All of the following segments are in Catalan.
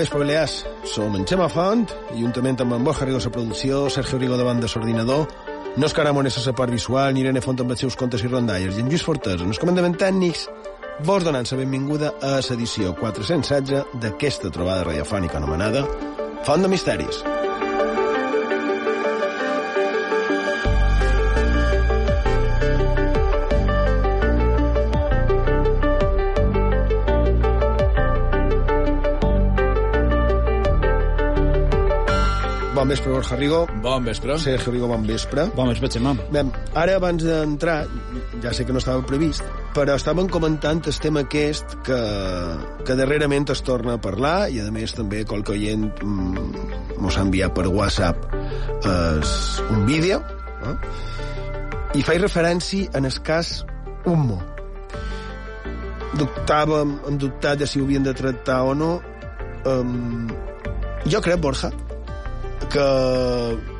vespre, Balears. Som en Xema Font, juntament amb en Borja Rigo a producció, Sergio Rigo davant de l'ordinador, no és Caramon a la part visual, Irene Font amb els seus contes i rondalles, i en Lluís Fortes, en els comandaments tècnics, vos donant la benvinguda a l'edició 416 d'aquesta trobada radiofònica anomenada Font de Misteris. Vespre, Borja Rigo. Bon vespre. Sergio Rigo, bon vespre. Bon vespre, Xemà. Bé, ara abans d'entrar, ja sé que no estava previst, però estàvem comentant el tema aquest que, que darrerament es torna a parlar i a més també qualque oient mm, mos ha enviat per WhatsApp es, un vídeo eh? i faig referència en el cas Hummo. Dubtàvem, hem dubtat de si ho havien de tractar o no. Um, jo crec, Borja, que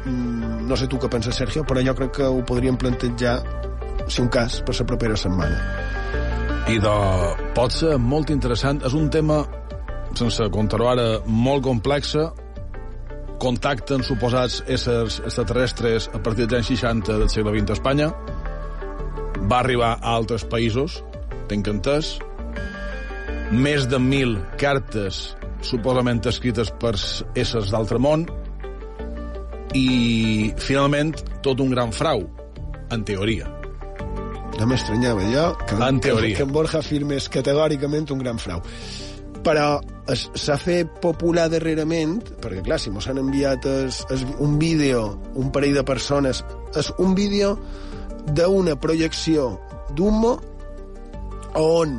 mm, no sé tu què penses, Sergio, però jo crec que ho podríem plantejar si un cas per la propera setmana. I de... pot ser molt interessant. És un tema, sense contar ara, molt complexa. Contacten suposats éssers extraterrestres a partir dels anys 60 del segle XX a Espanya. Va arribar a altres països, tenc entès. Més de mil cartes suposament escrites per éssers d'altre món i finalment tot un gran frau, en teoria. No m'estranyava jo que, En teoria. que, que en Borja firmés categòricament un gran frau. Però s'ha fet popular darrerament, perquè clar, si mos han enviat es, es, un vídeo, un parell de persones, és un vídeo d'una projecció d'Humo on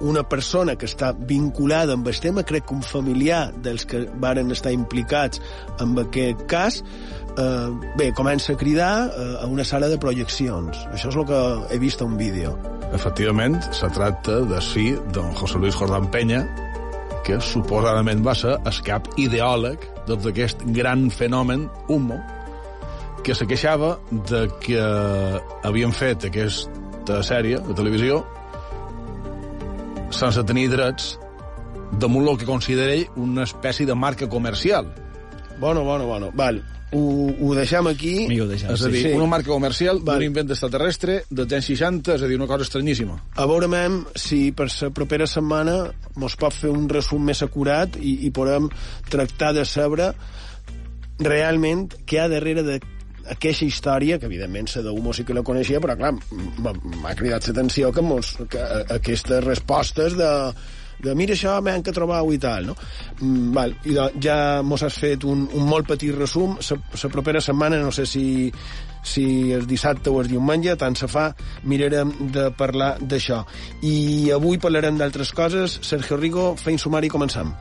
una persona que està vinculada amb el tema, crec que un familiar dels que varen estar implicats en aquest cas, eh, bé, comença a cridar eh, a una sala de projeccions. Això és el que he vist a un vídeo. Efectivament, se tracta de sí don José Luis Jordán Peña, que suposadament va ser el cap ideòleg d'aquest gran fenomen humo, que se queixava de que havien fet aquesta sèrie de televisió sense tenir drets damunt el que considera ell una espècie de marca comercial. Bueno, bueno, bueno. Val, ho, ho deixem aquí. Millor deixar. És a dir, sí. una marca comercial d'un invent extraterrestre dels anys 60, és a dir, una cosa estranyíssima. A veure, mem, si per la propera setmana mos pot fer un resum més acurat i, i podem tractar de saber realment què hi ha darrere de aquesta història, que evidentment la d'Humo sí que la coneixia, però clar, m'ha cridat l'atenció que, mos, que aquestes respostes de, de mira això, m'han que trobar i tal, no? Mm, val, i de, ja mos has fet un, un molt petit resum. La propera setmana, no sé si, si el dissabte o el diumenge, tant se fa, mirarem de parlar d'això. I avui parlarem d'altres coses. Sergio Rigo, feim sumari i començam.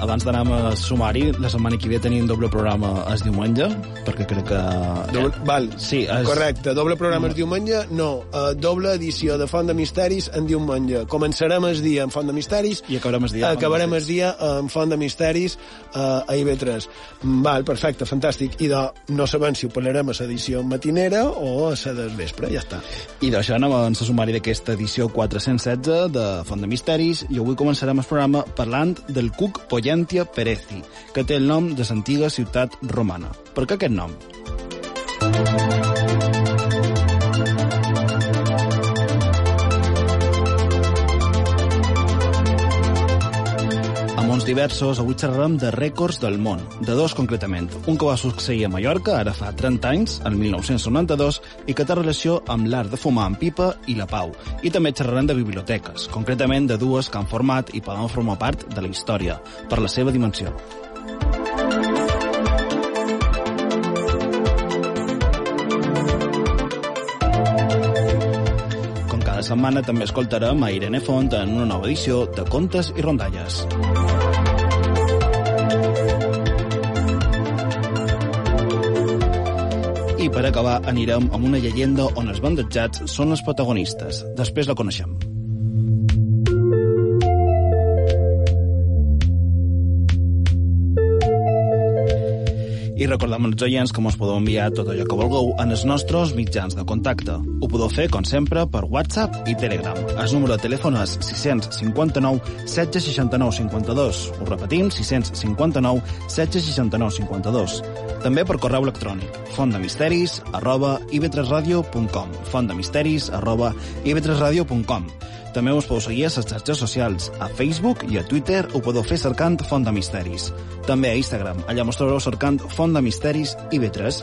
Abans d'anar a sumari, la setmana que ve tenim doble programa el diumenge, perquè crec que... Doble, val, Sí, és... correcte. Doble programa el diumenge? No, uh, doble edició de Font de Misteris en diumenge. Començarem el dia en Font de Misteris I acabarem el dia... acabarem el dia en Font de Misteris uh, a IB3. Mm, Val, perfecte, fantàstic. I de, no sabem si ho parlarem a l'edició matinera o a la del vespre, ja està. I d'això anem a la sumari d'aquesta edició 416 de Font de Misteris i avui començarem el programa parlant del cuc Pollentia Perezi, que té el nom de l'antiga ciutat romana. Per què aquest nom? A diversos, avui xerrarem de rècords del món, de dos concretament. Un que va succeir a Mallorca, ara fa 30 anys, el 1992, i que té relació amb l'art de fumar amb pipa i la pau. I també xerrarem de biblioteques, concretament de dues que han format i poden formar part de la història, per la seva dimensió. Setmana també escoltarem a Irene Font en una nova edició de Contes i Rondalles. Per acabar anirem amb una llegenda on els bandejats són els protagonistes. Després la coneixem. Recordem als oients que ens podeu enviar tot allò que vulgueu en els nostres mitjans de contacte. Ho podeu fer, com sempre, per WhatsApp i Telegram. El número de telèfon és 659 769 52. Ho repetim, 659 769 52. També per correu electrònic, fontdemisteris arroba ib3radio.com fontdemisteris arroba ib3radio.com també us podeu seguir a les xarxes socials. A Facebook i a Twitter ho podeu fer cercant Font de Misteris. També a Instagram, allà mos trobareu cercant Font de Misteris i B3.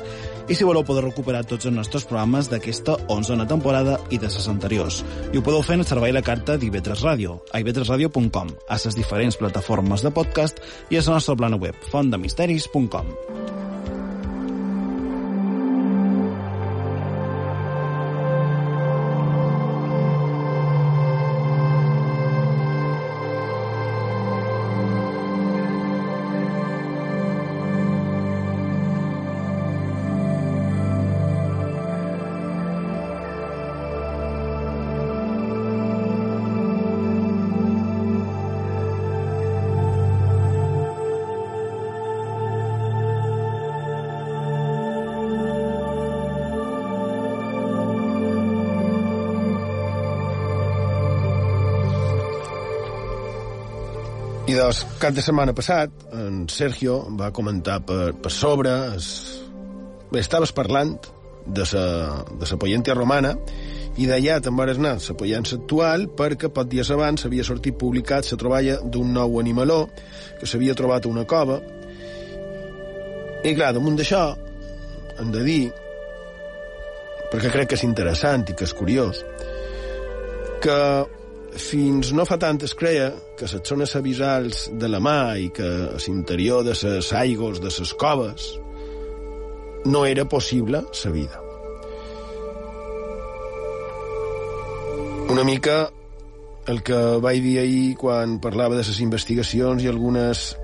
I si voleu podeu recuperar tots els nostres programes d'aquesta 11a temporada i de les anteriors. I ho podeu fer en el servei la carta d'IV3 Ràdio, a ib3radio.com, a les diferents plataformes de podcast i a la nostra plana web, fontdemisteris.com. Doncs, cap de setmana passat, en Sergio va comentar per, per sobre... Es... Bé, estaves parlant de sa, de sa poyentia romana i d'allà te'n vas anar la poyença actual perquè poc dies abans havia sortit publicat la troballa d'un nou animaló que s'havia trobat a una cova. I clar, damunt d'això hem de dir perquè crec que és interessant i que és curiós que fins no fa tant es creia que les zones abissals de la mà i que a l'interior de les aigües de les coves no era possible la vida. Una mica el que vaig dir ahir quan parlava de les investigacions i algunes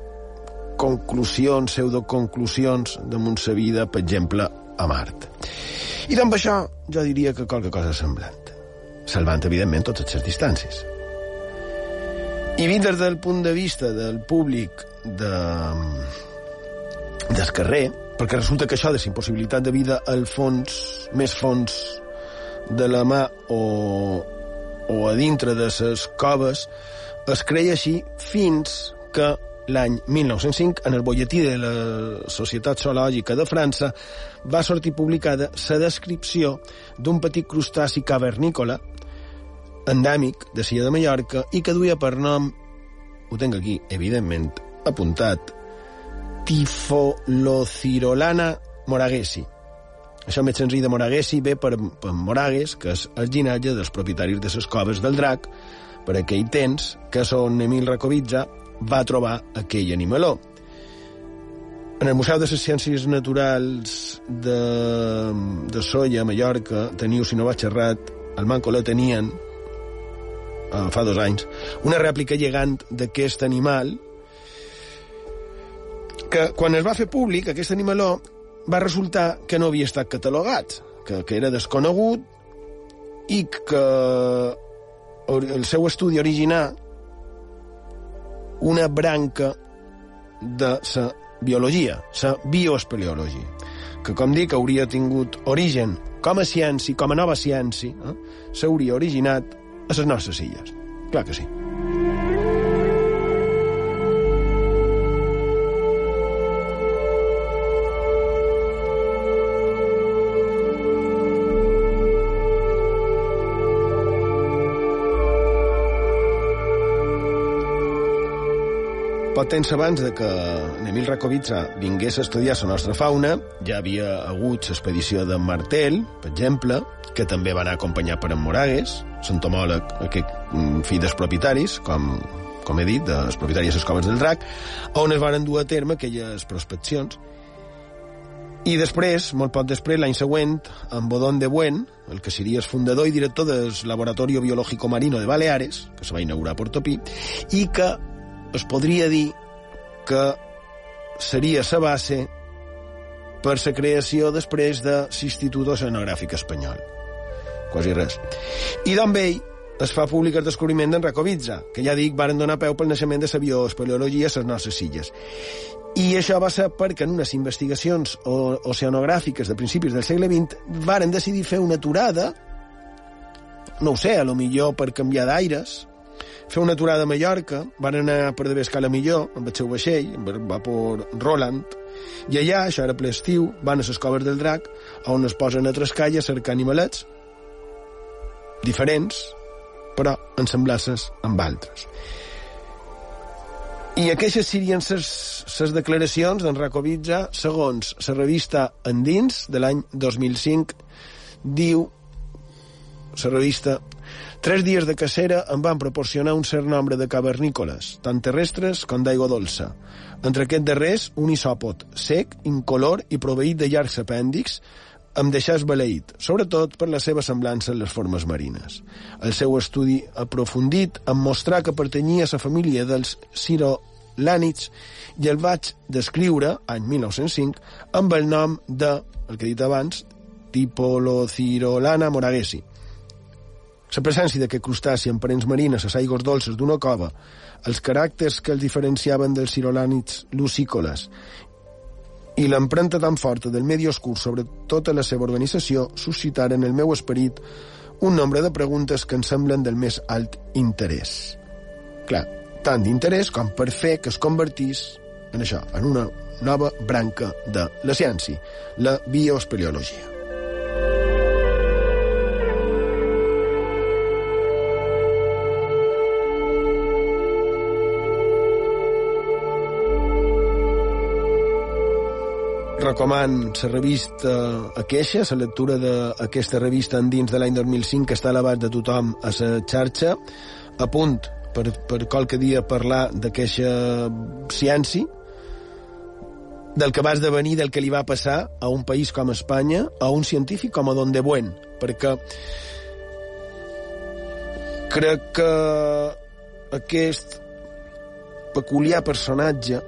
conclusions, pseudoconclusions damunt sa vida, per exemple, a Mart. I amb això jo diria que qualque cosa semblant salvant, evidentment, totes les distàncies. I vist des del punt de vista del públic de, del carrer, perquè resulta que això de impossibilitat de vida al fons, més fons de la mà o, o a dintre de les coves, es creia així fins que l'any 1905, en el bolletí de la Societat Zoològica de França, va sortir publicada la descripció d'un petit crustaci cavernícola endèmic de Silla de Mallorca i que duia per nom, ho tinc aquí, evidentment, apuntat, Tifolocirolana moraguesi. Això més senzill de moraguesi ve per, per Moragues, que és el ginatge dels propietaris de les coves del drac, per aquell temps que son Emil Racovitza va trobar aquell animaló. En el Museu de les Ciències Naturals de, de Solla, a Mallorca, teniu, si no vaig xerrat, al Manco la tenien, eh, fa dos anys, una rèplica llegant d'aquest animal que quan es va fer públic, aquest animaló, va resultar que no havia estat catalogat, que, que era desconegut i que el seu estudi originà una branca de la biologia, la bioespeleologia, que, com dic, hauria tingut origen com a ciència, com a nova ciència, eh, s'hauria originat a les nostres illes. Clar que sí. Poc temps abans de que Emil Racovitza vingués a estudiar la nostra fauna, ja havia hagut l'expedició de Martel, per exemple, que també va anar acompanyat per en Moragues, l'entomòleg, aquest mm, fill dels propietaris, com, com he dit, dels propietaris de les coves del drac, on es van dur a terme aquelles prospeccions. I després, molt poc després, l'any següent, en Bodón de Buen, el que seria el fundador i director del Laboratorio Biológico Marino de Baleares, que se va inaugurar a Portopí, i que es podria dir que seria la base per la creació després de l'Institut Oceanogràfic Espanyol. Quasi res. I d'on ell es fa públic el descobriment d'en Racovitza, que ja dic, varen donar peu pel naixement de la bioespeleologia a les nostres illes. I això va ser perquè en unes investigacions oceanogràfiques de principis del segle XX varen decidir fer una aturada, no ho sé, a lo millor per canviar d'aires, fer una aturada a Mallorca, van anar per de escala millor, amb el seu vaixell, amb el vapor Roland, i allà, això era ple estiu, van a les coves del drac, on es posen a trascar i a cercar animalets diferents, però ensemblasses amb altres. I aquestes serien les declaracions d'en Racovitza, segons la revista Endins, de l'any 2005, diu, la revista, tres dies de cacera em van proporcionar un cert nombre de cavernícoles, tant terrestres com d'aigua dolça. Entre aquest darrers, un isòpot sec, incolor i proveït de llargs apèndix, em deixà esbaleït, sobretot per la seva semblança en les formes marines. El seu estudi aprofundit em mostrà que pertanyia a la família dels cirolànids i el vaig descriure, any 1905, amb el nom de, el que he dit abans, Tipolocirolana moraguesi. La presència d'aquest crustaci en parents marines a les aigües dolces d'una cova, els caràcters que els diferenciaven dels cirolànids lucícoles i l'empremta tan forta del medi oscur sobre tota la seva organització suscitaren el meu esperit un nombre de preguntes que em semblen del més alt interès. Clar, tant d'interès com per fer que es convertís en això, en una nova branca de la ciència, la bioespeleologia. Recoman la revista a queixa, la lectura d'aquesta revista en dins de l'any 2005 que està a l'abast de tothom a la xarxa, a punt per, per qualque dia parlar d'aquesta ciència, del que va esdevenir, del que li va passar a un país com Espanya, a un científic com a Don de Buen, perquè crec que aquest peculiar personatge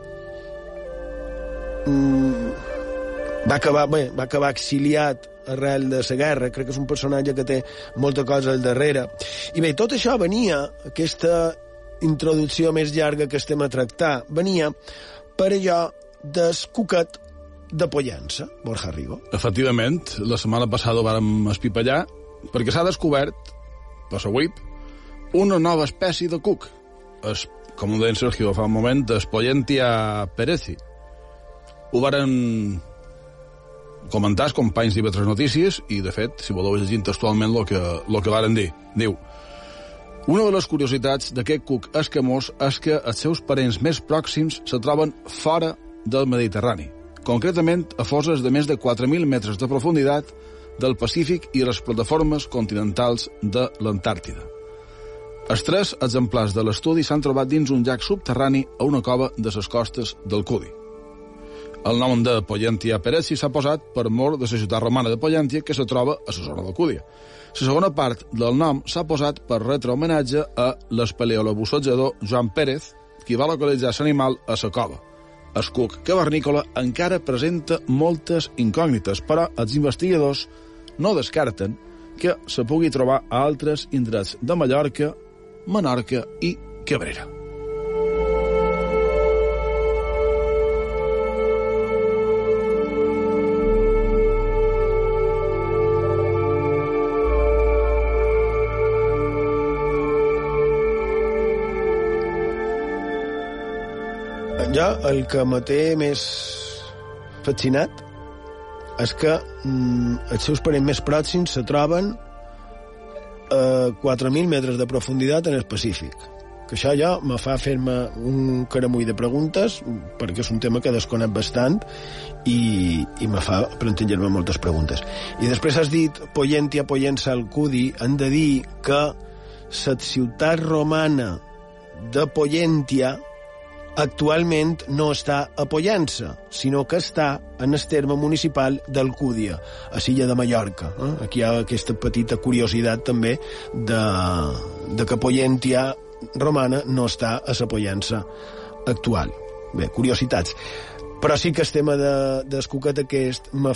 mm, va acabar, bé, va acabar exiliat arrel de la guerra, crec que és un personatge que té molta cosa al darrere. I bé, tot això venia, aquesta introducció més llarga que estem a tractar, venia per allò del cuquet de Pollença, Borja Rigo. Efectivament, la setmana passada vàrem espipallar perquè s'ha descobert, per la web, una nova espècie de cuc. Es, com ho deia Sergio fa un moment, Espollentia perezi. Ho varen comentar els companys d'IV3 Notícies i, de fet, si voleu llegir textualment el que, lo que varen dir. Diu, una de les curiositats d'aquest cuc escamós és que els seus parents més pròxims se troben fora del Mediterrani, concretament a foses de més de 4.000 metres de profunditat del Pacífic i les plataformes continentals de l'Antàrtida. Els tres exemplars de l'estudi s'han trobat dins un llac subterrani a una cova de les costes del Cudi. El nom de Pollentia Perezi s'ha posat per mort de la ciutat romana de Pollentia, que se troba a la zona d'Alcúdia. La segona part del nom s'ha posat per retre homenatge a l'espeleolobussatjador Joan Pérez, qui va localitzar l'animal a la cova. El cuc cavernícola encara presenta moltes incògnites, però els investigadors no descarten que se pugui trobar a altres indrets de Mallorca, Menorca i Cabrera. Jo, el que me té més fascinat és que mm, els seus parents més pròxims se troben a 4.000 metres de profunditat en el Pacífic. Que això ja me fa fer-me un caramull de preguntes, perquè és un tema que desconec bastant i, i me fa plantejar-me moltes preguntes. I després has dit Poyentia, Poyensa, Alcudi, han de dir que la ciutat romana de Poyentia actualment no està a Pollença, sinó que està en el terme municipal d'Alcúdia, a Silla de Mallorca. Eh? Aquí hi ha aquesta petita curiositat també de, de que Pollentia romana no està a la Pollença actual. Bé, curiositats. Però sí que el tema de, del cuquet aquest me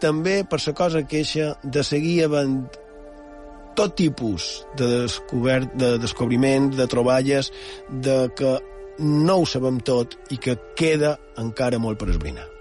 també per la cosa queixa de seguir havent tot tipus de, descobert, de descobriment, de troballes, de que no ho sabem tot i que queda encara molt per esbrinar.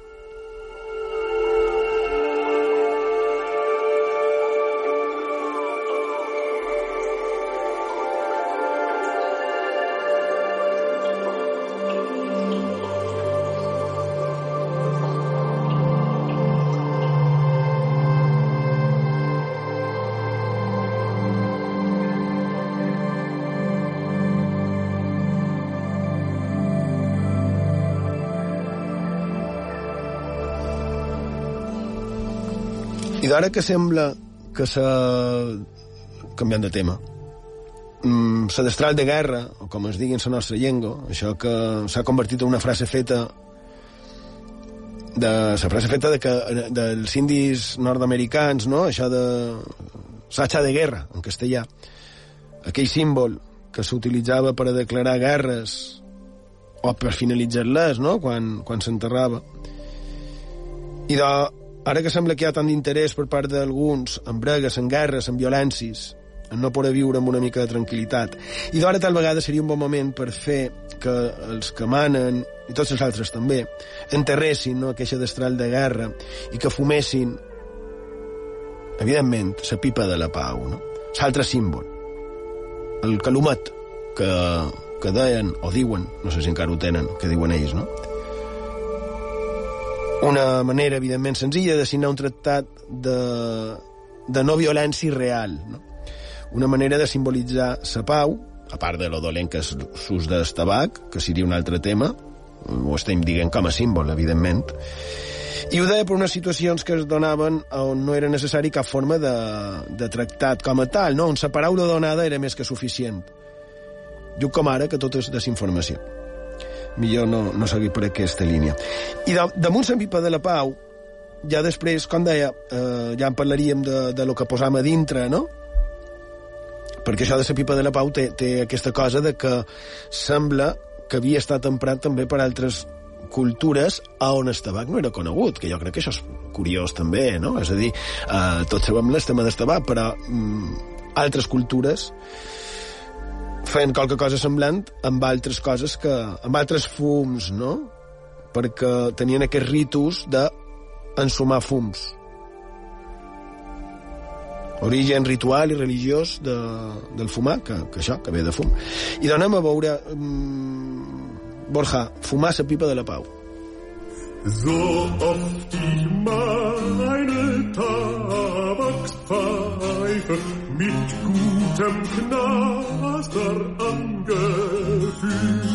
I d'ara que sembla que s'ha... canviant de tema, mm, la destral de guerra, o com es digui en la nostra llengua, això que s'ha convertit en una frase feta de la frase feta de que, dels indis nord-americans, no? això de sacha de guerra, en castellà, aquell símbol que s'utilitzava per a declarar guerres o per finalitzar-les, no?, quan, quan s'enterrava. I de, ara que sembla que hi ha tant d'interès per part d'alguns en bregues, en guerres, en violències, en no poder viure amb una mica de tranquil·litat. I d'hora tal vegada seria un bon moment per fer que els que manen, i tots els altres també, enterressin no, aquesta destral de guerra i que fumessin, evidentment, la pipa de la pau, no? l'altre símbol, el calumet, que, que deien, o diuen, no sé si encara ho tenen, que diuen ells, no? Una manera, evidentment, senzilla de signar un tractat de, de no violència real, no? una manera de simbolitzar la pau, a part de lo dolent que és l'ús tabac, que seria un altre tema, ho estem dient com a símbol, evidentment, i ho deia per unes situacions que es donaven on no era necessari cap forma de, de tractat com a tal, no? on la paraula donada era més que suficient. Diu com ara que tot és desinformació. Millor no, no seguir per aquesta línia. I de, damunt pipa de la pau, ja després, com deia, eh, ja en parlaríem de, de lo que posam a dintre, no? perquè això de la pipa de la pau té, té aquesta cosa de que sembla que havia estat emprat també per altres cultures a on el tabac no era conegut, que jo crec que això és curiós també, no? És a dir, eh, tots sabem l'estem del tabac, però mm, altres cultures feien qualque cosa semblant amb altres coses que... amb altres fums, no? Perquè tenien aquests ritus de ensumar fums origen ritual i religiós de, del fumar, que, que això, que ve de fum. I donem a veure... Mm, Borja, fumar la pipa de la pau. So oft ich meine Tabakspfeife mit gutem Knaster angefühlt,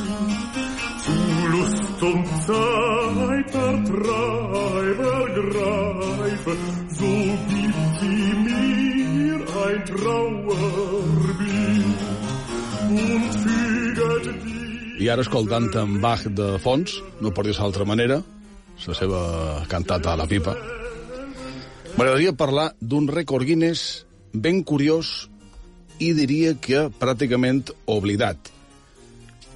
zu Lust und Zeit der Treiber greife, so gibt sie mir ein Trauerbild und füget die I ara escoltant en Bach de fons, no per dir-se d'altra manera, la seva cantata a la pipa, m'agradaria parlar d'un rècord Guinness ben curiós i diria que pràcticament oblidat,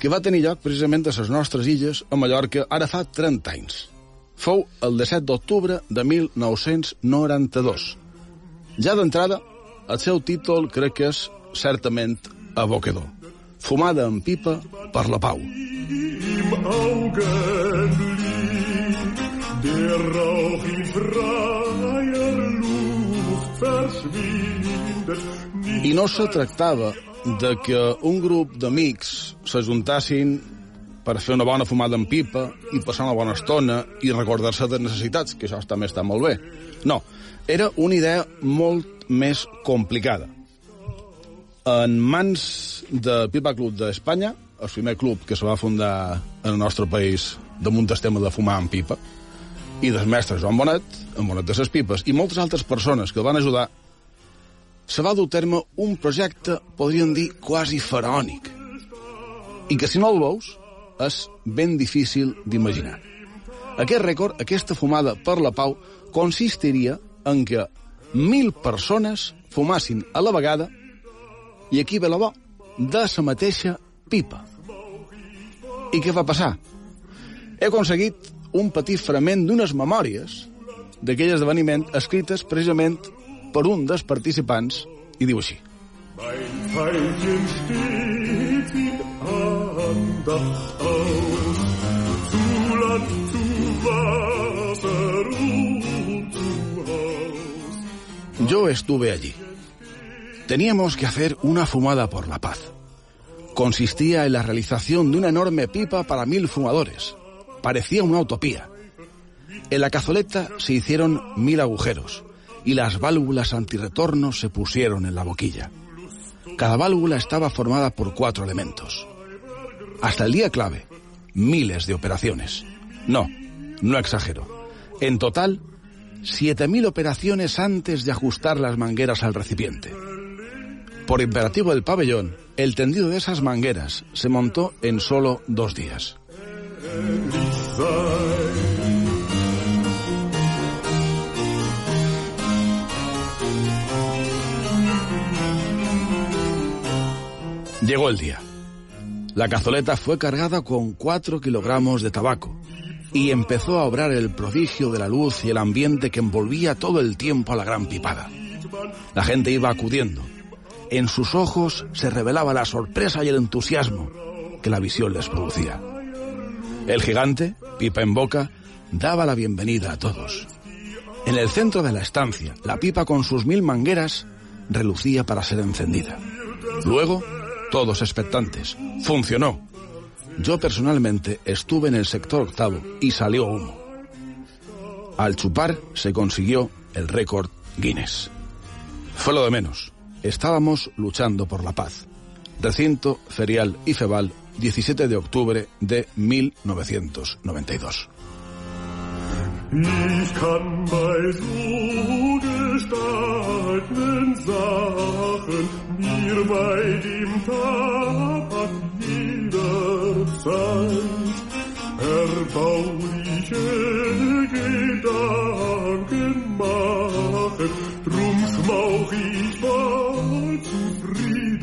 que va tenir lloc precisament a les nostres illes, a Mallorca, ara fa 30 anys. Fou el 17 d'octubre de 1992. Ja d'entrada, el seu títol crec que és certament abocador. Fumada en pipa per la pau. der Rauch in freier Luft verschwindet. I no se tractava de que un grup d'amics s'ajuntassin per fer una bona fumada en pipa i passar una bona estona i recordar-se de necessitats, que això també està molt bé. No, era una idea molt més complicada. En mans de Pipa Club d'Espanya, el primer club que se va fundar en el nostre país damunt el tema de fumar en pipa, i del mestre Joan Bonet, en Bonet de ses Pipes, i moltes altres persones que van ajudar, se va dur a terme un projecte, podríem dir, quasi faraònic, i que si no el veus, és ben difícil d'imaginar. Aquest rècord, aquesta fumada per la pau, consistiria en que mil persones fumassin a la vegada, i aquí ve la bo, de la mateixa pipa. I què va passar? He aconseguit un petit fragment d'unes memòries d'aquell esdeveniment escrites precisament per un dels participants i diu així. Yo estuve allí. Teníamos que hacer una fumada por la paz. Consistía en la realización de una enorme pipa para mil fumadores. Parecía una utopía. En la cazoleta se hicieron mil agujeros y las válvulas antirretorno se pusieron en la boquilla. Cada válvula estaba formada por cuatro elementos. Hasta el día clave, miles de operaciones. No, no exagero. En total, 7.000 operaciones antes de ajustar las mangueras al recipiente. Por imperativo del pabellón, el tendido de esas mangueras se montó en solo dos días. Llegó el día. La cazoleta fue cargada con cuatro kilogramos de tabaco y empezó a obrar el prodigio de la luz y el ambiente que envolvía todo el tiempo a la gran pipada. La gente iba acudiendo. En sus ojos se revelaba la sorpresa y el entusiasmo que la visión les producía. El gigante, pipa en boca, daba la bienvenida a todos. En el centro de la estancia, la pipa con sus mil mangueras relucía para ser encendida. Luego, todos expectantes. Funcionó. Yo personalmente estuve en el sector octavo y salió humo. Al chupar se consiguió el récord Guinness. Fue lo de menos. Estábamos luchando por la paz. Recinto Ferial y Febal, 17 de octubre de 1992. Ich kann bei so gestaltenden Sachen mir bei dem Tabak jederzeit erbauliche Gedanken machen. Drum schmauch ich mal Zufriedenheit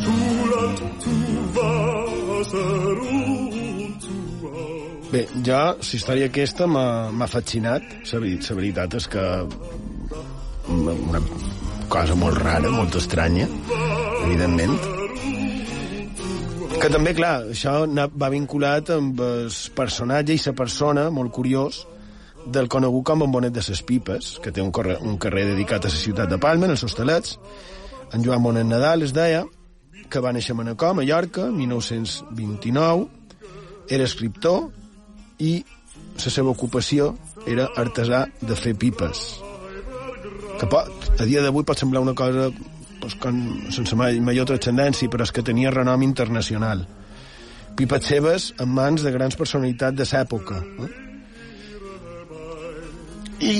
zu Land, zu Wasser und. Bé, jo, la història aquesta m'ha fascinat. La, veri- la veritat és que una, cosa molt rara, molt estranya, evidentment. Que també, clar, això va vinculat amb el personatge i la persona, molt curiós, del conegut com Bombonet de ses Pipes, que té un, carrer, un carrer dedicat a la ciutat de Palma, en els hostalets. En Joan Bonet Nadal es deia que va néixer a Manacor, a Mallorca, 1929, era escriptor i la seva ocupació era artesà de fer pipes. Que pot, a dia d'avui pot semblar una cosa pues, con, sense mai, major transcendència, però és que tenia renom internacional. Pipes seves en mans de grans personalitats de l'època. Eh? I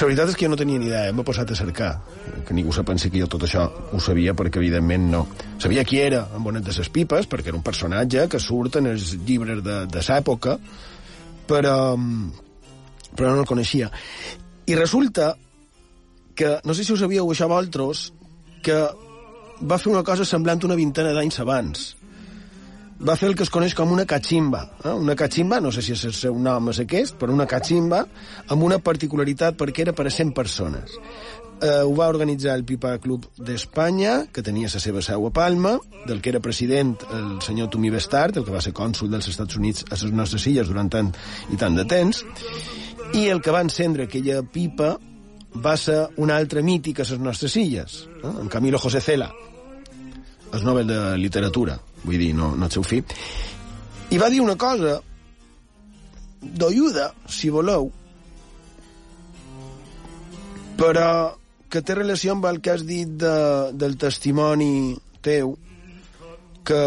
la veritat és que jo no tenia ni idea, m'he posat a cercar. Que ningú se pensi que jo tot això ho sabia, perquè evidentment no. Sabia qui era en Bonet de ses Pipes, perquè era un personatge que surt en els llibres de, de l'època, però, però no el coneixia. I resulta que, no sé si ho sabíeu això vosaltres, que va fer una cosa semblant una vintena d'anys abans. Va fer el que es coneix com una cachimba. Eh? Una cachimba, no sé si és el seu nom és aquest, però una cachimba amb una particularitat perquè era per a 100 persones. Eh, ho va organitzar el Pipa Club d'Espanya, que tenia la seva seu a Palma, del que era president el senyor Tomí Bestart, el que va ser cònsul dels Estats Units a les nostres illes durant tant i tant de temps, i el que va encendre aquella pipa va ser un altre mític a les nostres illes, eh? en Camilo José Cela, el Nobel de Literatura, vull dir, no, no el seu fill, i va dir una cosa d'oiuda, si voleu, però que té relació amb el que has dit de, del testimoni teu que,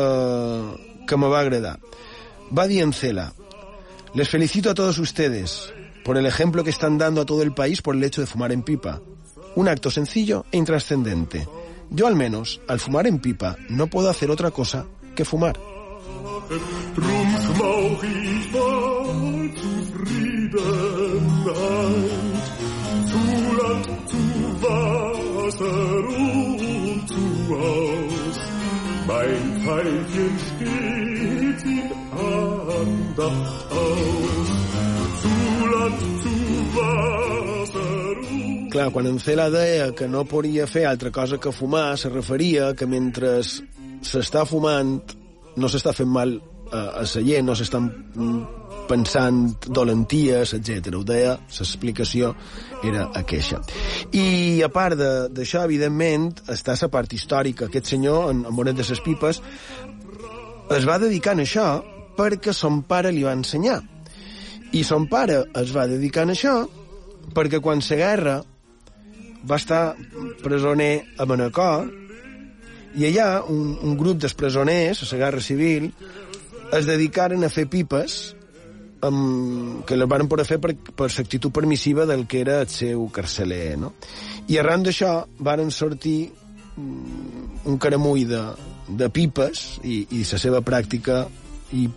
que me va agradar. Va dir en Cela, les felicito a todos ustedes por el ejemplo que están dando a todo el país por el hecho de fumar en pipa. Un acto sencillo e intrascendente. Yo al menos, al fumar en pipa, no puedo hacer otra cosa que fumar. Drum schmauch ich mal Zufriedenheit zu Land, zu Wasser und zu Haus. Mein Pfeilchen steht in Andacht aus. Zu Land, zu Wasser und clar, quan en Cela deia que no podia fer altra cosa que fumar, se referia que mentre s'està fumant no s'està fent mal a, a la gent, no s'estan mm, pensant dolenties, etc. Ho deia, l'explicació era aqueixa. I a part d'això, evidentment, està la part històrica. Aquest senyor, en, en Bonet de ses Pipes, es va dedicar a això perquè son pare li va ensenyar. I son pare es va dedicar a això perquè quan la guerra va estar presoner a Manacor i allà un, un grup presoners, a la guerra civil, es dedicaren a fer pipes amb, que les van poder fer per, per l'actitud permissiva del que era el seu carceler, no? I arran d'això varen sortir mm, un caramull de, de pipes i, i la seva pràctica i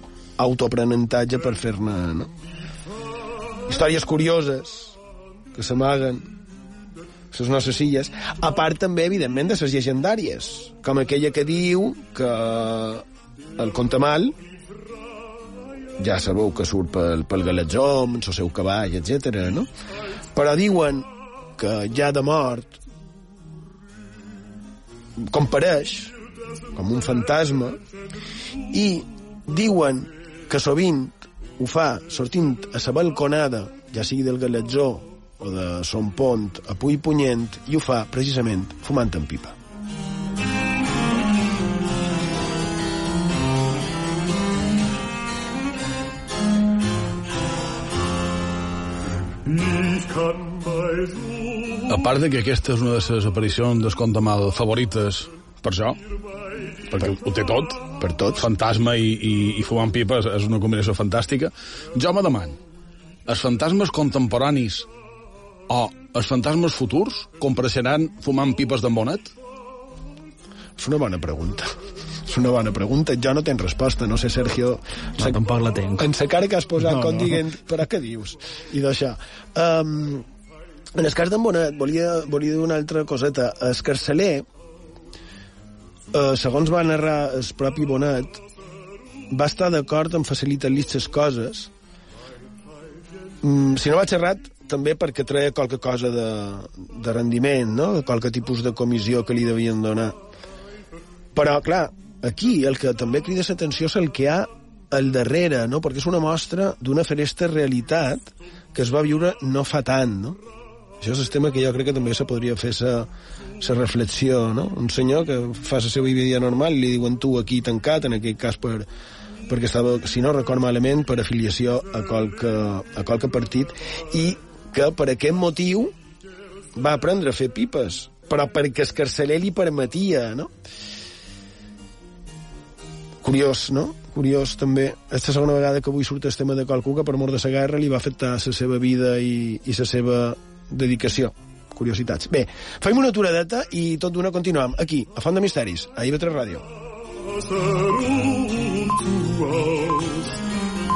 autoaprenentatge per fer-ne, no? Històries curioses que s'amaguen les nostres illes, a part també, evidentment, de les llegendàries, com aquella que diu que el Contamal ja sabeu que surt pel, pel Galatzó, amb el seu cavall, etc. no? Però diuen que ja de mort compareix com un fantasma i diuen que sovint ho fa sortint a la balconada, ja sigui del Galatzó o de Son Pont a Puy Punyent, i ho fa precisament fumant en pipa. A part de que aquesta és una de les aparicions d'Esconta Mal favorites per jo, perquè ho té tot. Per tot. Fantasma i, i, i fumant pipes és una combinació fantàstica. Jo me demano, els fantasmes contemporanis o els fantasmes futurs compareixeran fumant pipes d'en Bonet? És una bona pregunta. És una bona pregunta. Jo no tenc resposta, no sé, Sergio... No, tampoc la tenc. En la cara que has posat, No, com no. dient, però què dius? I d'això. Um, en el cas d'en Bonet, volia, volia dir una altra coseta. El carceler, eh, segons va narrar el propi Bonet, va estar d'acord en facilitar-li les coses. Mm, si no vaig errat, també perquè treia qualque cosa de, de rendiment, no? qualque tipus de comissió que li devien donar. Però, clar, aquí el que també crida l'atenció és el que hi ha al darrere, no? perquè és una mostra d'una feresta realitat que es va viure no fa tant, no? Això és el tema que jo crec que també se podria fer la reflexió, no? Un senyor que fa la seva vida normal i li diuen tu aquí tancat, en aquell cas per, perquè estava, si no record malament, per afiliació a qualque, a qualque partit, i que per aquest motiu va aprendre a fer pipes, però perquè el carceler li permetia, no? Curiós, no? Curiós, també. Esta segona vegada que avui surt el tema de qualcú que per mort de la guerra li va afectar la seva vida i, i la seva dedicació. Curiositats. Bé, fem una aturadeta i tot d'una continuem aquí, a Font de Misteris, a IB3 Ràdio.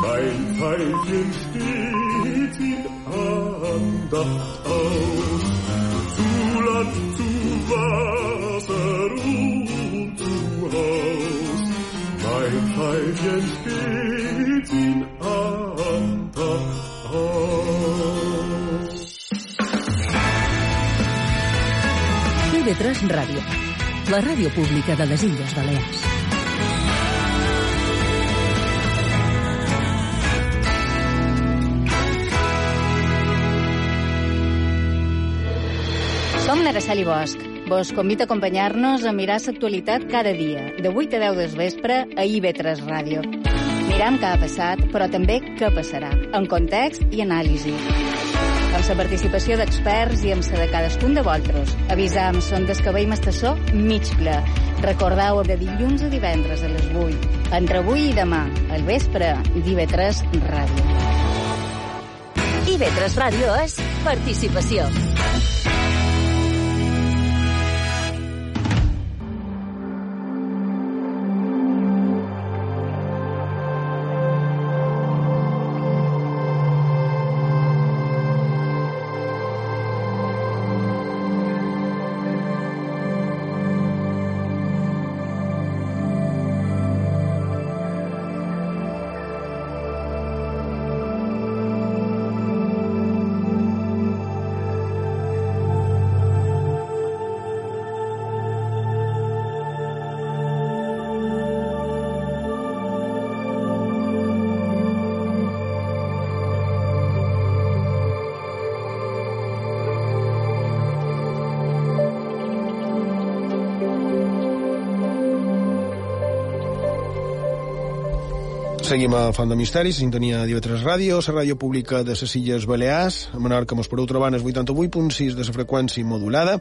Mein Pfeilchen in Andacht aus. Zu Land, zu Wasser und zu Haus. Mein Pfeilchen steht in Andacht aus. TV3 Ràdio, la ràdio pública de les Illes Balears. Som l'Araceli Bosch. Vos convido a acompanyar-nos a mirar l'actualitat cada dia, de 8 a 10 del vespre, a IB3 Ràdio. Miram què ha passat, però també què passarà, en context i anàlisi. Amb la participació d'experts i amb la de cadascun de vosaltres. Avisam, són des que veiem estació mig ple. Recordeu de dilluns a divendres a les 8. Entre avui i demà, al vespre, d'IB3 Ràdio. IB3 Ràdio és participació. Seguim a Font de Misteris, sintonia d'IV3 Ràdio, la ràdio pública de les Illes Balears. A Menorca mos podeu trobar el 88.6 de la freqüència modulada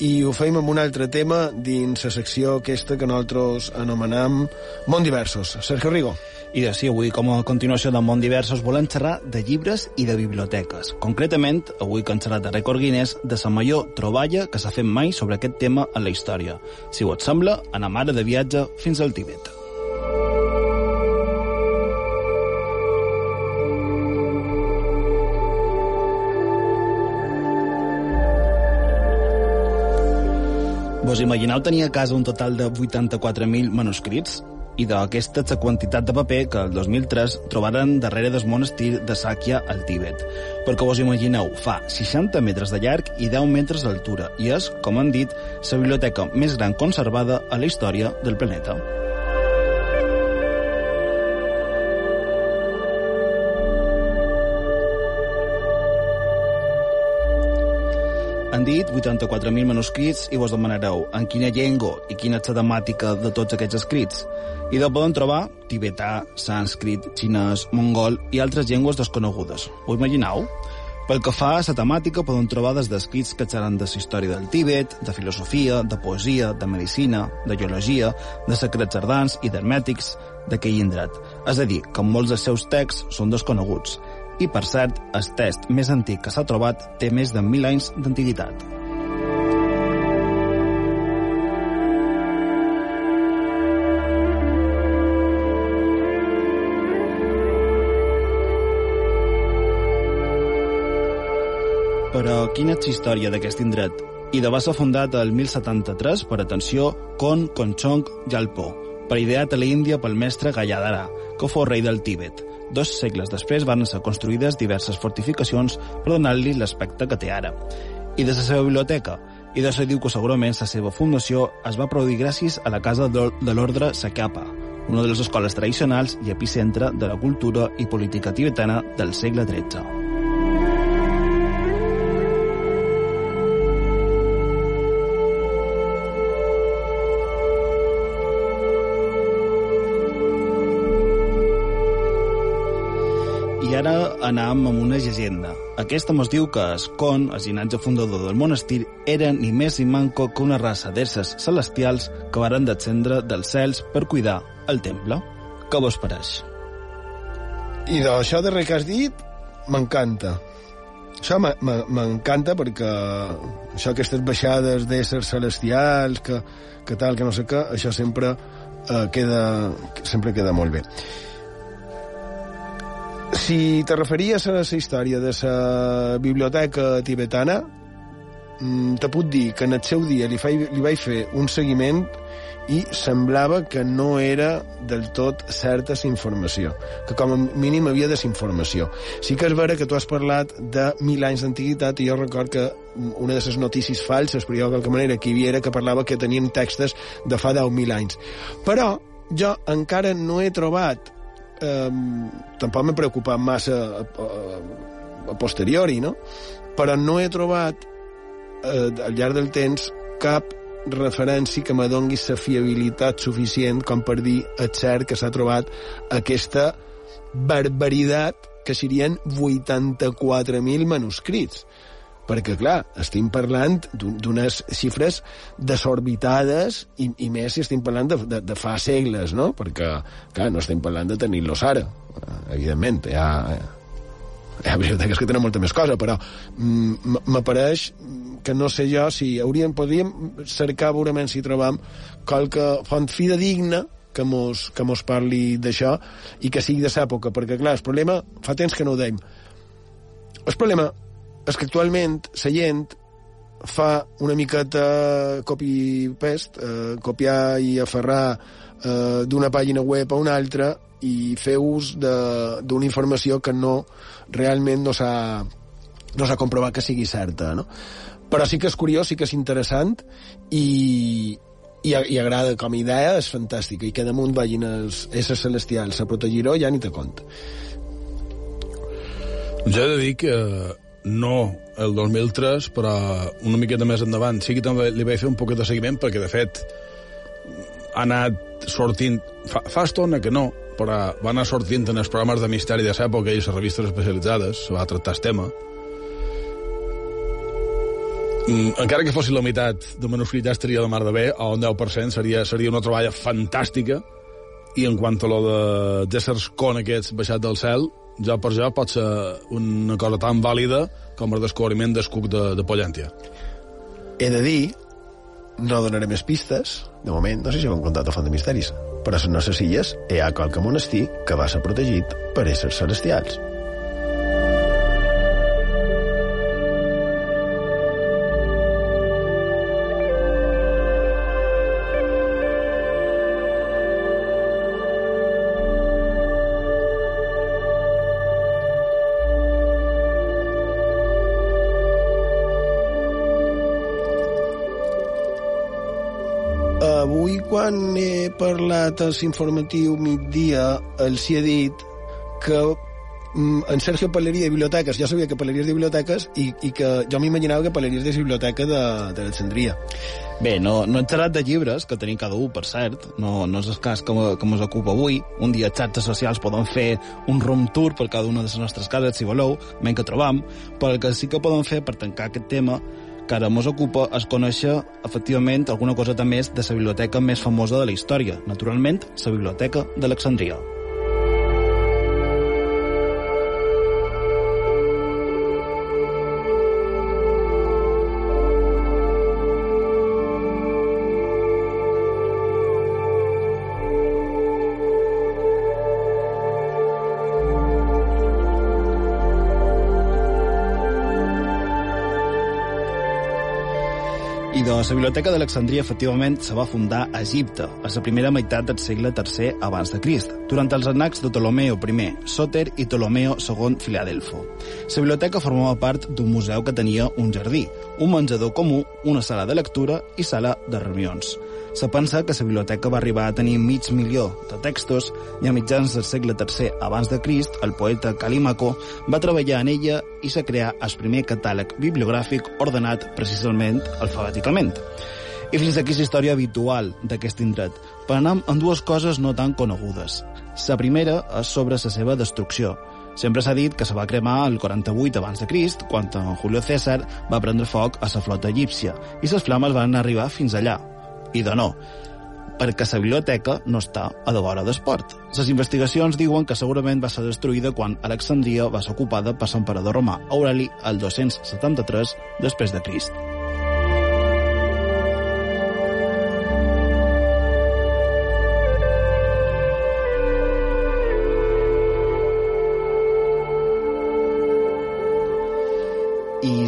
i ho feim amb un altre tema dins la secció aquesta que nosaltres anomenam Mont Diversos. Sergio Rigo. I de sí, avui, com a continuació del món diversos, volem xerrar de llibres i de biblioteques. Concretament, avui que hem xerrat de Record Guinness, de la major troballa que s'ha fet mai sobre aquest tema en la història. Si ho et sembla, anem ara de viatge fins al Tibet. Vos imagineu tenir a casa un total de 84.000 manuscrits? I d'aquesta quantitat de paper que el 2003 trobaren darrere del monestir de Sakya al Tíbet. Perquè vos imagineu, fa 60 metres de llarg i 10 metres d'altura i és, com han dit, la biblioteca més gran conservada a la història del planeta. Han dit 84.000 manuscrits i vos demanareu en quina llengua i quina és la temàtica de tots aquests escrits. I de poden trobar tibetà, sànscrit, xinès, mongol i altres llengües desconegudes. Ho imagineu? Pel que fa a la temàtica, poden trobar des d'escrits que seran de la història del Tíbet, de filosofia, de poesia, de medicina, de geologia, de secrets ardans i d'hermètics d'aquell indret. És a dir, que molts dels seus texts són desconeguts. I, per cert, el test més antic que s'ha trobat té més de 1.000 anys d'antiguitat. Però quina és història d'aquest indret? I de va ser fundat el 1073 per atenció Kon Konchong Jalpo, per ideat a l'Índia pel mestre Galladara, que fou rei del Tíbet. Dos segles després van ser construïdes diverses fortificacions per donar-li l'aspecte que té ara. I de la seva biblioteca, i de se diu que segurament la seva fundació es va produir gràcies a la casa de l'ordre Sakapa, una de les escoles tradicionals i epicentre de la cultura i política tibetana del segle XIII. Anam amb una llegenda. Aquesta mos diu que Escon, el llinatge fundador del monestir, era ni més ni manco que una raça d'éssers celestials que varen descendre dels cels per cuidar el temple. Què vos pareix? I d'això darrer que has dit, m'encanta. Això m'encanta perquè això, aquestes baixades d'éssers celestials, que, que tal, que no sé què, això sempre, eh, queda, sempre queda molt bé. Si te referies a la història de la biblioteca tibetana, te puc dir que en el seu dia li, faig, li vaig fer un seguiment i semblava que no era del tot certa la informació, que com a mínim havia desinformació. Sí que és vera que tu has parlat de mil anys d'antiguitat i jo record que una de les notícies falses, però jo de qualque manera que hi havia era que parlava que tenien textos de fa 10.000 anys. Però jo encara no he trobat eh, tampoc m'he preocupat massa a, a, a posteriori, no? Però no he trobat eh, al llarg del temps cap referència que me dongui la fiabilitat suficient com per dir és cert que s'ha trobat aquesta barbaritat que serien 84.000 manuscrits perquè, clar, estem parlant d'unes xifres desorbitades i, i més si estem parlant de, de, de fa segles, no? Perquè, clar, no estem parlant de tenir-los ara, evidentment, hi ha, hi ha biblioteques que tenen molta més cosa, però mm, m'apareix que no sé jo si hauríem, podríem cercar veurement si trobam qualque font fidedigna que mos, que mos parli d'això i que sigui de l'època, perquè clar, el problema, fa temps que no ho deim, el problema és que actualment la gent fa una miqueta copy-paste, eh, copiar i aferrar eh, d'una pàgina web a una altra i fer ús d'una informació que no realment no s'ha no s'ha comprovat que sigui certa, no? Però sí que és curiós, sí que és interessant i, i, i agrada com a idea, és fantàstica, i que damunt vagin els éssers celestials a protegir-ho, ja ni te compte. Jo he de dir que no el 2003, però una miqueta més endavant sí que també li vaig fer un poc de seguiment perquè, de fet, ha anat sortint... Fa, fa estona que no, però va anar sortint en els programes de misteri de l'època i les revistes especialitzades, va tractar el tema. Mm, encara que fos la meitat de manuscrit estaria de mar de bé, o un 10% seria, seria una troballa fantàstica, i en quant a lo de éssers con aquests baixats del cel, jo per jo pot ser una cosa tan vàlida com el descobriment del cuc de, de Pollàntia. He de dir, no donaré més pistes, de moment, no sé si ho hem contat a Font de Misteris, però a les nostres illes hi ha qualque monestir que va ser protegit per éssers celestials. Avui, quan he parlat al informatiu migdia, els hi he dit que mm, en Sergio parlaria de biblioteques, jo sabia que parlaries de biblioteques i, i que jo m'imaginava que parlaries de biblioteca l'Alexandria. Bé, no, no hem xerrat de llibres, que tenim cada un, per cert. No, no és el cas que, que ens ocupa avui. Un dia a xarxes socials podem fer un room tour per cada una de les nostres cases, si voleu, menys que trobam, però el que sí que podem fer per tancar aquest tema que ara ens ocupa és conèixer, efectivament, alguna cosa més de la biblioteca més famosa de la història. Naturalment, la Biblioteca d'Alexandria. La Biblioteca d'Alexandria efectivament se va fundar a Egipte, a la primera meitat del segle III abans de Crist, durant els anacs de Ptolomeo I, Soter i Ptolomeo II Filadelfo. La biblioteca formava part d'un museu que tenia un jardí, un menjador comú, una sala de lectura i sala de reunions. Se pensa que la biblioteca va arribar a tenir mig milió de textos i a mitjans del segle III abans de Crist, el poeta Calímaco va treballar en ella i se creà el primer catàleg bibliogràfic ordenat precisament alfabèticament. I fins aquí la història habitual d'aquest indret, però anem amb dues coses no tan conegudes. La primera és sobre la seva destrucció. Sempre s'ha dit que se va cremar el 48 abans de Crist, quan Julio César va prendre foc a la flota egípcia, i les flames van arribar fins allà. I de no, perquè la biblioteca no està a la vora d'esport. Les investigacions diuen que segurament va ser destruïda quan Alexandria va ser ocupada per l'emperador romà Aureli el 273 després de Crist.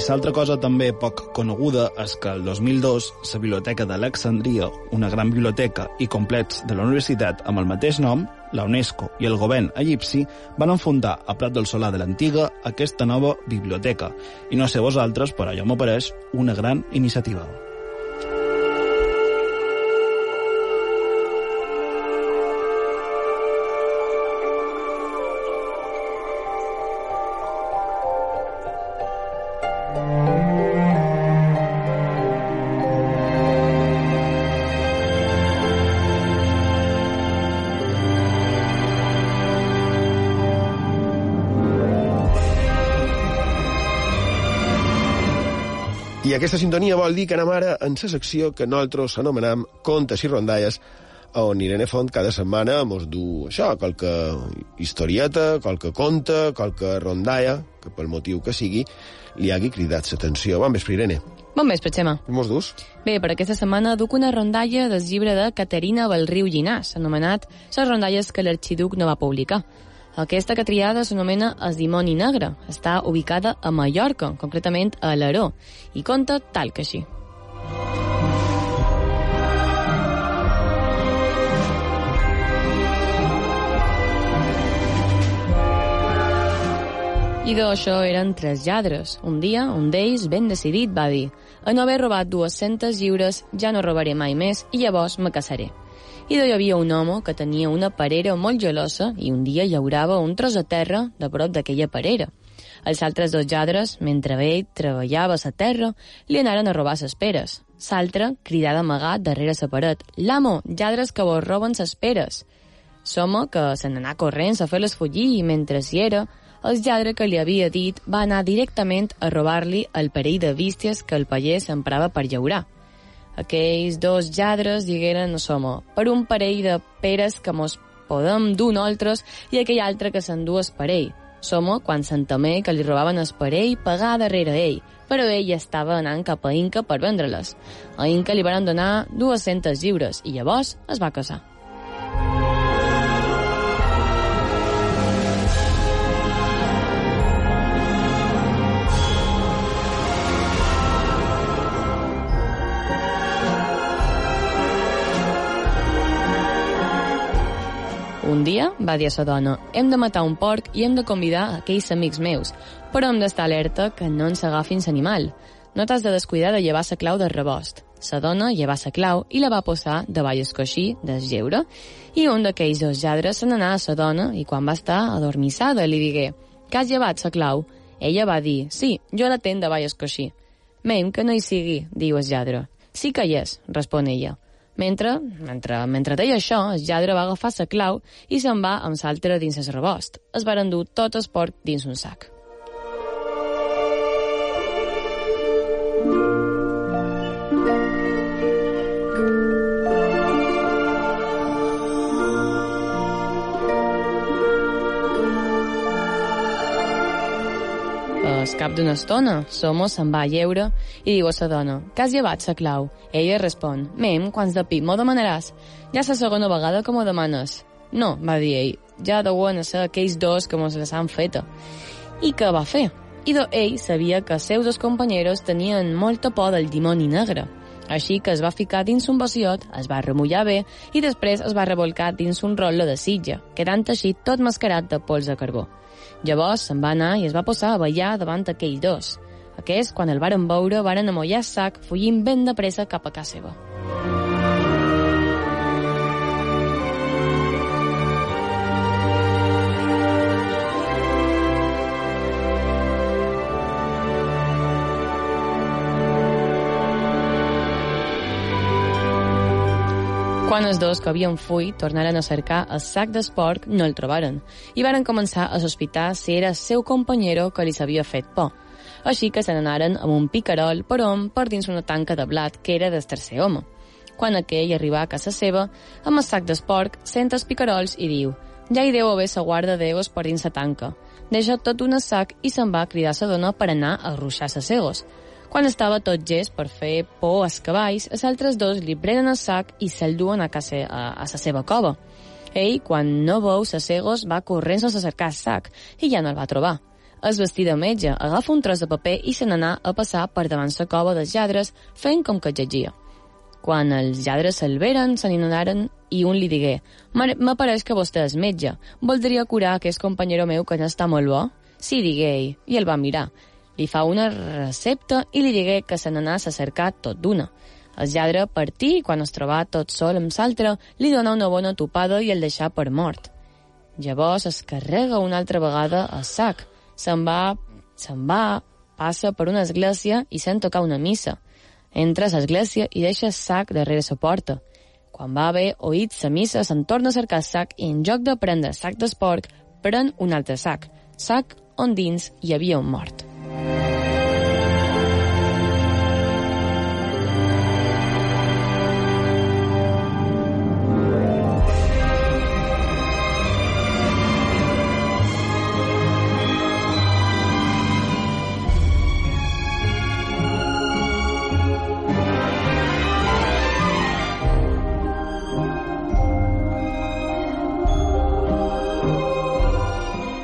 L'altra cosa també poc coneguda és que el 2002 la Biblioteca d'Alexandria, una gran biblioteca i complex de la universitat amb el mateix nom, la UNESCO i el govern egipci van enfundar a Prat del Solà de l'antiga aquesta nova biblioteca. I no sé vosaltres, però allò m'apareix una gran iniciativa. Aquesta sintonia vol dir que anem ara en la secció que nosaltres anomenam Contes i Rondalles, on Irene Font cada setmana mos du això, qualque historieta, qualque conte, qualque rondalla, que pel motiu que sigui, li hagi cridat l'atenció. Bon vespre, Irene. Bon vespre, Xema. Mos dus? Bé, per aquesta setmana duc una rondalla del llibre de Caterina Belriu Llinàs, anomenat Les rondalles que l'arxiduc no va publicar. Aquesta que triada s'anomena El dimoni negre. Està ubicada a Mallorca, concretament a Alaró, i conta tal que així. I d'això eren tres lladres. Un dia, un d'ells, ben decidit, va dir «A no haver robat 200 lliures, ja no robaré mai més i llavors me casaré». I d'allò hi havia un home que tenia una parera molt gelosa i un dia llaurava un tros de terra de prop d'aquella parera. Els altres dos lladres, mentre ell treballava a terra, li anaren a robar ses peres. L'altre, cridà d'amagat darrere sa paret. «L'amo, lladres que vos roben ses peres!» Som que se n'anà corrents a fer les follir i mentre hi era, el lladre que li havia dit va anar directament a robar-li el parell de bísties que el paller s'emprava per llaurar. Aquells dos lladres digueren a Somo per un parell de peres que mos podem dur nosaltres i aquell altre que s'endú es parell. Somo, quan s'entemé que li robaven el parell, pagà darrere ell, però ell estava anant cap a Inca per vendre-les. A Inca li van donar 200 lliures i llavors es va casar. Un dia va dir a sa dona, hem de matar un porc i hem de convidar aquells amics meus, però hem d'estar alerta que no ens agafin l'animal. No t'has de descuidar de llevar la clau de rebost. Sa dona lleva la clau i la va posar davall el coixí del geure, i un d'aquells dos lladres se n'anà a sa dona i quan va estar adormissada li digué que has llevat la clau? Ella va dir, sí, jo la tenc davall el coixí. Mem que no hi sigui, diu el lladre. Sí que hi és, respon ella. Mentre, mentre, mentre deia això, el lladre va agafar la clau i se'n va amb l'altre dins el rebost. Es van endur tot el porc dins un sac. Cap d'una estona, Somo se'n va a lleure i diu a sa dona, que has llevat sa clau? Ella respon, mem, quants de pi m'ho demanaràs? Ja és la segona vegada que m'ho demanes. No, va dir ell, ja deuen ser aquells dos que mos les han feta. I què va fer? I do ell sabia que seus dos companyeros tenien molta por del dimoni negre. Així que es va ficar dins un vaciot, es va remullar bé i després es va revolcar dins un rotllo de sitja, quedant així tot mascarat de pols de carbó. Llavors se'n va anar i es va posar a ballar davant aquells dos. Aquests, quan el varen veure, varen amollar sac, fugint ben de pressa cap a casa seva. Quan els dos que havien fuit tornaren a cercar el sac d'esporc, no el trobaren, i varen començar a sospitar si era seu companyero que li s'havia fet por. Així que se n'anaren amb un picarol per on per dins una tanca de blat que era del tercer home. Quan aquell arribà a casa seva, amb el sac d'esporc, sent els picarols i diu «Ja hi deu haver sa guarda d'egos per dins la tanca». Deixa tot un sac i se'n va cridar sa dona per anar a ruixar ses egos. Quan estava tot gest per fer por als cavalls, els altres dos li prenen el sac i se'l duen a, casa, a, a la seva cova. Ell, quan no veu ses egos, va corrents a cercar el sac i ja no el va trobar. Es vestit de metge, agafa un tros de paper i se n'anà a passar per davant la cova dels lladres fent com que llegia. Quan els lladres se'l veren, se n'anaren i un li digué «M'apareix que vostè és metge. Voldria curar aquest companyero meu que no està molt bo?» «Sí», digué ell, i el va mirar. Li fa una recepta i li digué que se n'anàs a cercar tot d'una. El lladre partí i quan es trobà tot sol amb l'altre, li dona una bona topada i el deixà per mort. Llavors es carrega una altra vegada el sac. Se'n va, se'n va, passa per una església i sent tocar una missa. Entra a l'església i deixa el sac darrere la porta. Quan va haver oït la missa, se'n torna a cercar el sac i en lloc de prendre el sac d'esporc, pren un altre sac, sac on dins hi havia un mort. Amen.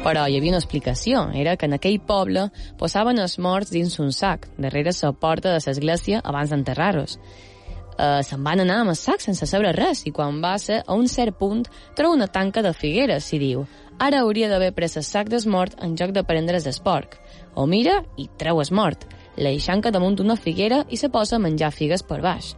Però hi havia una explicació. Era que en aquell poble posaven els morts dins un sac, darrere la porta de l'església abans d'enterrar-los. Uh, se'n van anar amb el sac sense saber res i quan va ser a un cert punt troba una tanca de figueres i diu ara hauria d'haver pres el sac desmort en lloc de prendre's d'esporc. O mira i treu es mort. L'eixanca damunt una figuera i se posa a menjar figues per baix.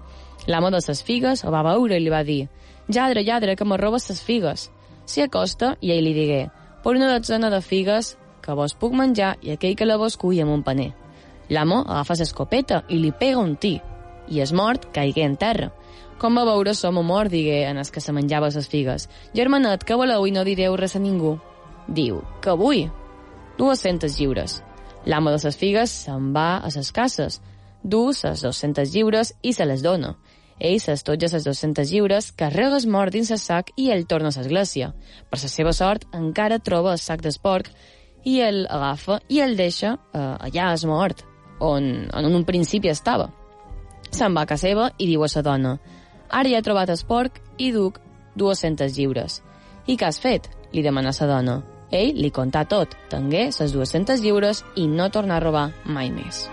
L'amo de ses figues ho va veure i li va dir «Lladre, lladre, que me robes ses figues». S'hi acosta i ell li digué per una dotzena de figues que vos puc menjar i aquell que la vos cull amb un paner. L'amo agafa l'escopeta i li pega un tir. i es mort caigué en terra. Com va veure som mort, digué en el que se menjava les figues. Germanet, que voleu i no direu res a ningú? Diu, que vull? 200 lliures. L'amo de les figues se'n va a les cases, du les 200 lliures i se les dona. Ell s'estotja les 200 lliures, carrega el mort dins el sac i ell torna a l'església. Per la seva sort, encara troba el sac d'esporc i el agafa i el deixa eh, allà es mort, on, en un principi estava. Se'n va a casa seva i diu a sa dona «Ara ja he trobat el porc i duc 200 lliures». «I què has fet?», li demana sa dona. Ell li contà tot, tengué les 200 lliures i no tornar a robar mai més.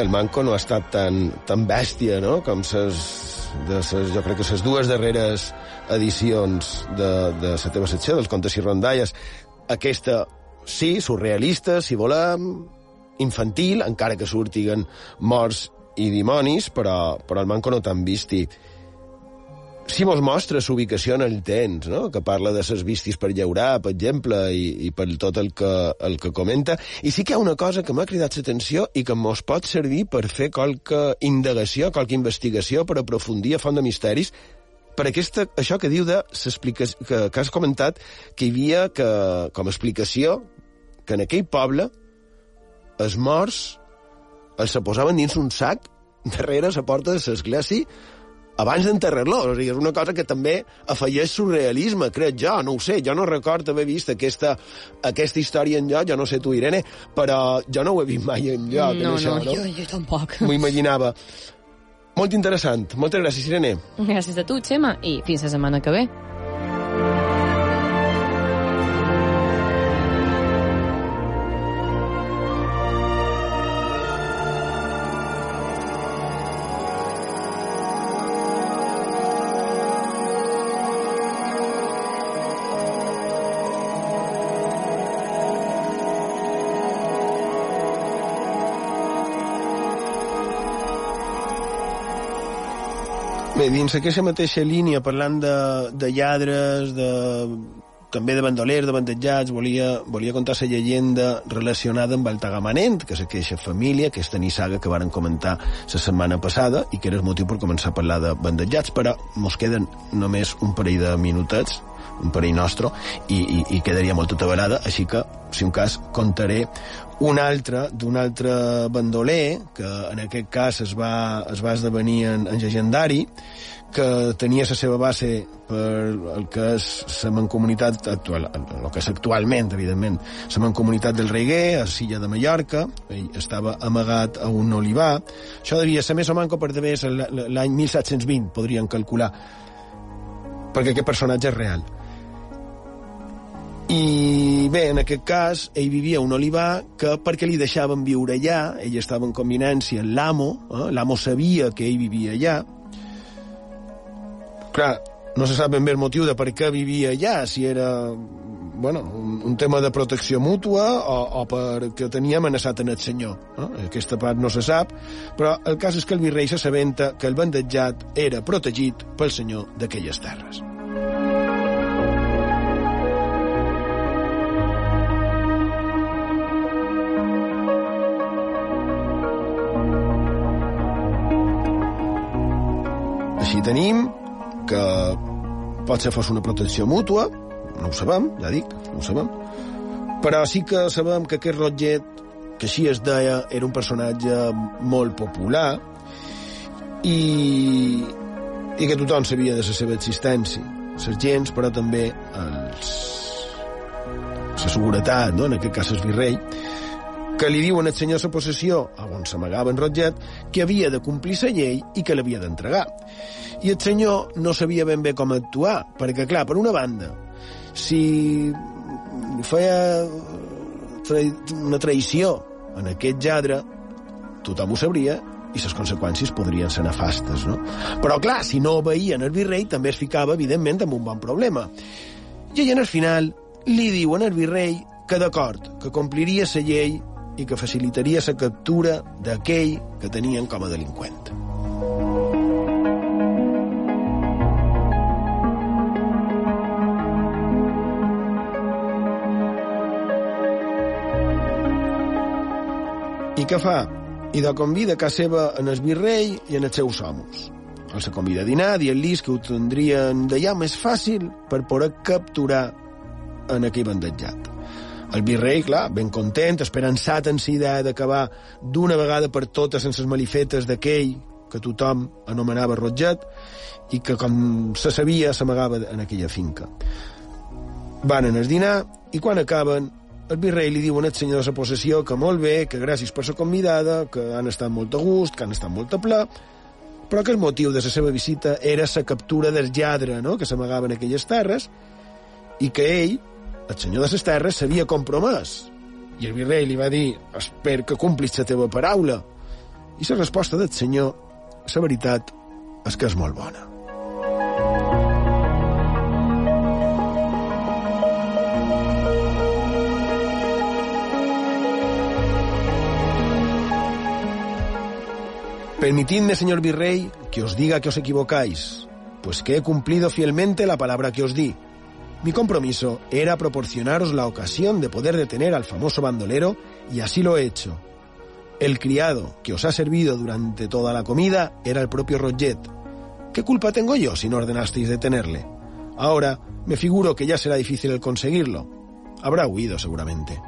El Manco no ha estat tan, tan bèstia, no?, com ses, de ses, jo crec que les dues darreres edicions de, de la teva secció, dels contes i rondalles. Aquesta, sí, surrealista, si volem, infantil, encara que surtiguen morts i dimonis, però, però el Manco no t'han visti si mos mostra l'ubicació en el temps, no? que parla de ses vistis per llaurar, per exemple, i, i per tot el que, el que comenta. I sí que hi ha una cosa que m'ha cridat l'atenció i que mos pot servir per fer qualque indagació, qualque investigació, per aprofundir a font de misteris, per aquesta, això que diu de que, que has comentat, que hi havia que, com a explicació que en aquell poble els morts els se posaven dins un sac darrere la porta de l'església abans d'enterrar-lo. O sigui, és una cosa que també afegeix surrealisme, crec jo, no ho sé, jo no record haver vist aquesta, aquesta història en lloc, jo no sé tu, Irene, però jo no ho he vist mai en lloc. No, en això, no, no? Jo, jo tampoc. M'ho imaginava. Molt interessant. Moltes gràcies, Irene. Gràcies a tu, Xema, i fins la setmana que ve. Bé, dins aquesta mateixa línia, parlant de, de lladres, de, també de bandolers, de bandejats, volia, volia contar la llegenda relacionada amb el Tagamanent, que és aquesta família, aquesta nissaga que varen comentar la setmana passada i que era el motiu per començar a parlar de bandejats, però mos queden només un parell de minutets, un parell nostre, i, i, i quedaria molt atabalada, així que, si un cas, contaré un altre, d'un altre bandoler, que en aquest cas es va, es va esdevenir en, en legendari, que tenia la seva base per el que és la mancomunitat actual, el que és actualment, evidentment, la mancomunitat del Reguer, a Silla de Mallorca, ell estava amagat a un olivar. Això devia ser més o manco per d'haver l'any 1720, podrien calcular, perquè aquest personatge és real. I bé, en aquest cas, ell vivia un olivar que perquè li deixaven viure allà, ell estava en convinència amb l'amo, eh? l'amo sabia que ell vivia allà. Clar, no se sap ben bé el motiu de per què vivia allà, si era bueno, un, un tema de protecció mútua o, o perquè tenia amenaçat en el senyor. Eh? Aquesta part no se sap, però el cas és que el virrei s'assabenta que el bandejat era protegit pel senyor d'aquelles terres. Tenim que potser fos una protecció mútua, no ho sabem, ja dic, no ho sabem, però sí que sabem que aquest Roget, que així es deia, era un personatge molt popular i, i que tothom sabia de la seva existència, les gens, però també els, la seguretat, no? en aquest cas el virrei, que li diuen al senyor la possessió, on s'amagava en Roget, que havia de complir la llei i que l'havia d'entregar. I el senyor no sabia ben bé com actuar, perquè, clar, per una banda, si feia una traïció en aquest lladre, tothom ho sabria i les conseqüències podrien ser nefastes, no? Però, clar, si no obeïen el virrei, també es ficava, evidentment, en un bon problema. I en el final li diuen al virrei que d'acord, que compliria la llei i que facilitaria la captura d'aquell que tenien com a delinqüent. I què fa? I de convida casa seva en el virrei i en els seus homes. Els convida a dinar, dient-li que ho tindrien d'allà més fàcil per poder capturar en aquell bandejat. El virrei, clar, ben content, esperançat en idea d'acabar d'una vegada per totes sense les malifetes d'aquell que tothom anomenava Roget i que, com se sabia, s'amagava en aquella finca. Van anar a dinar i quan acaben el virrei li diuen al senyor de la possessió que molt bé, que gràcies per la convidada, que han estat molt a gust, que han estat molt a ple, però que el motiu de la seva visita era la captura del lladre no? que s'amagava en aquelles terres i que ell, el senyor de les terres, s'havia compromès. I el virrei li va dir, espero que complis la teva paraula. I la resposta del senyor, la veritat, és que és molt bona. Permitidme, señor virrey, que os diga que os equivocáis, pues que he cumplido fielmente la palabra que os di. Mi compromiso era proporcionaros la ocasión de poder detener al famoso bandolero y así lo he hecho. El criado que os ha servido durante toda la comida era el propio Roget. ¿Qué culpa tengo yo si no ordenasteis detenerle? Ahora me figuro que ya será difícil el conseguirlo. Habrá huido seguramente.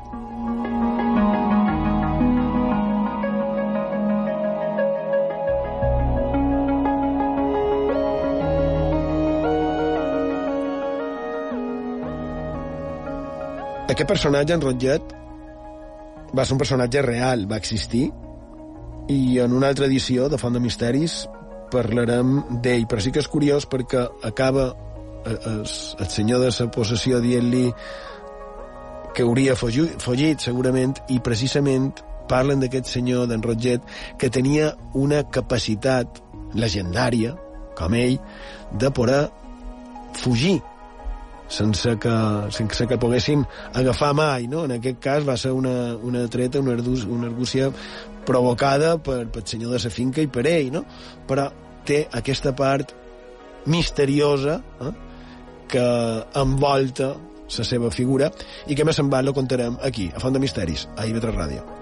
Aquest personatge, en Rotllet, va ser un personatge real, va existir, i en una altra edició de Font de Misteris parlarem d'ell, però sí que és curiós perquè acaba el, el senyor de la possessió dient-li que hauria fugit, segurament, i precisament parlen d'aquest senyor, d'en Roget, que tenia una capacitat legendària, com ell, de poder fugir sense que, sense que poguessin agafar mai, no? En aquest cas va ser una, una treta, una, ardús, una argúcia provocada per, pel senyor de la finca i per ell, no? Però té aquesta part misteriosa eh? que envolta la seva figura i que més en va lo contarem aquí, a Font de Misteris, a IB3 Ràdio.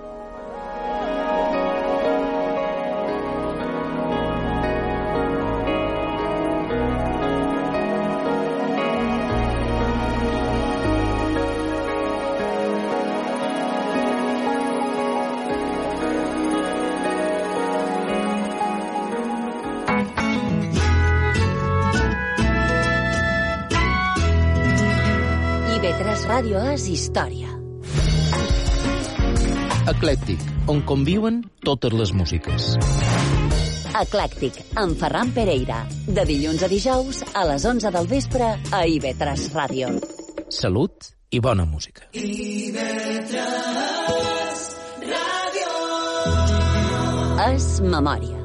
Història. Eclèctic, on conviuen totes les músiques. Eclèctic, amb Ferran Pereira. De dilluns a dijous, a les 11 del vespre, a IB3 Ràdio. Salut i bona música. IB3 Ràdio. És memòria.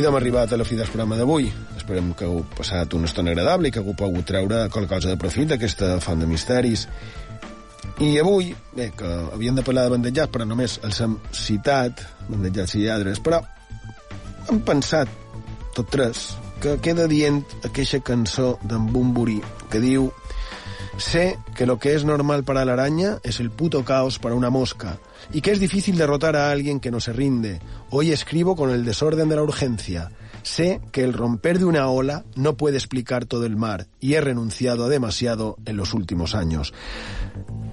I hem arribat a la fi del programa d'avui. Esperem que heu passat una estona agradable i que hagueu pogut treure qualque cosa de profit d'aquesta font de misteris. I avui, bé, que havíem de parlar de bandejats, però només els hem citat, bandejats i lladres, però hem pensat, tot tres, que queda dient aquesta cançó d'en Bumburi, que diu Sé que lo que es normal para la araña es el puto caos para una mosca y que es difícil derrotar a alguien que no se rinde. Hoy escribo con el desorden de la urgencia. Sé que el romper de una ola no puede explicar todo el mar y he renunciado a demasiado en los últimos años.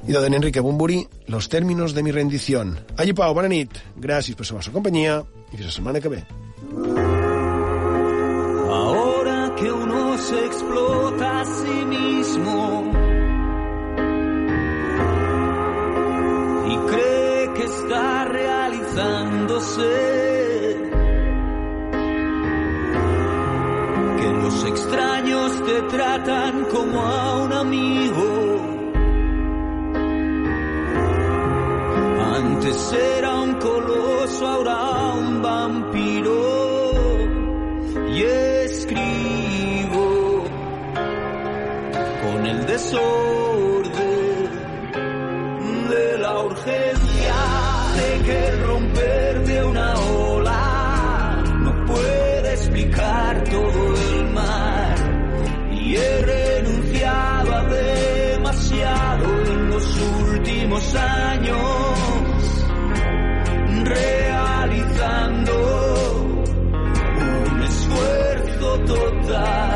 Y de Enrique Bumburi, los términos de mi rendición. Allí Pau, nit. Gràcies per la vostra companyia i fins la setmana que ve. Ahora que uno se explota a sí mismo realizándose. Que los tratan como a un amigo. Antes era un coloso, ahora un vampiro. Y escribo con el desorden de la urgencia que romper de una ola. No puede explicar todo el mar. Y he renunciado a demasiado en los últimos años, realizando un esfuerzo total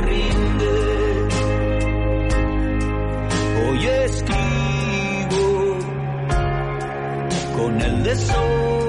rinde. Hoy escribo con el desorden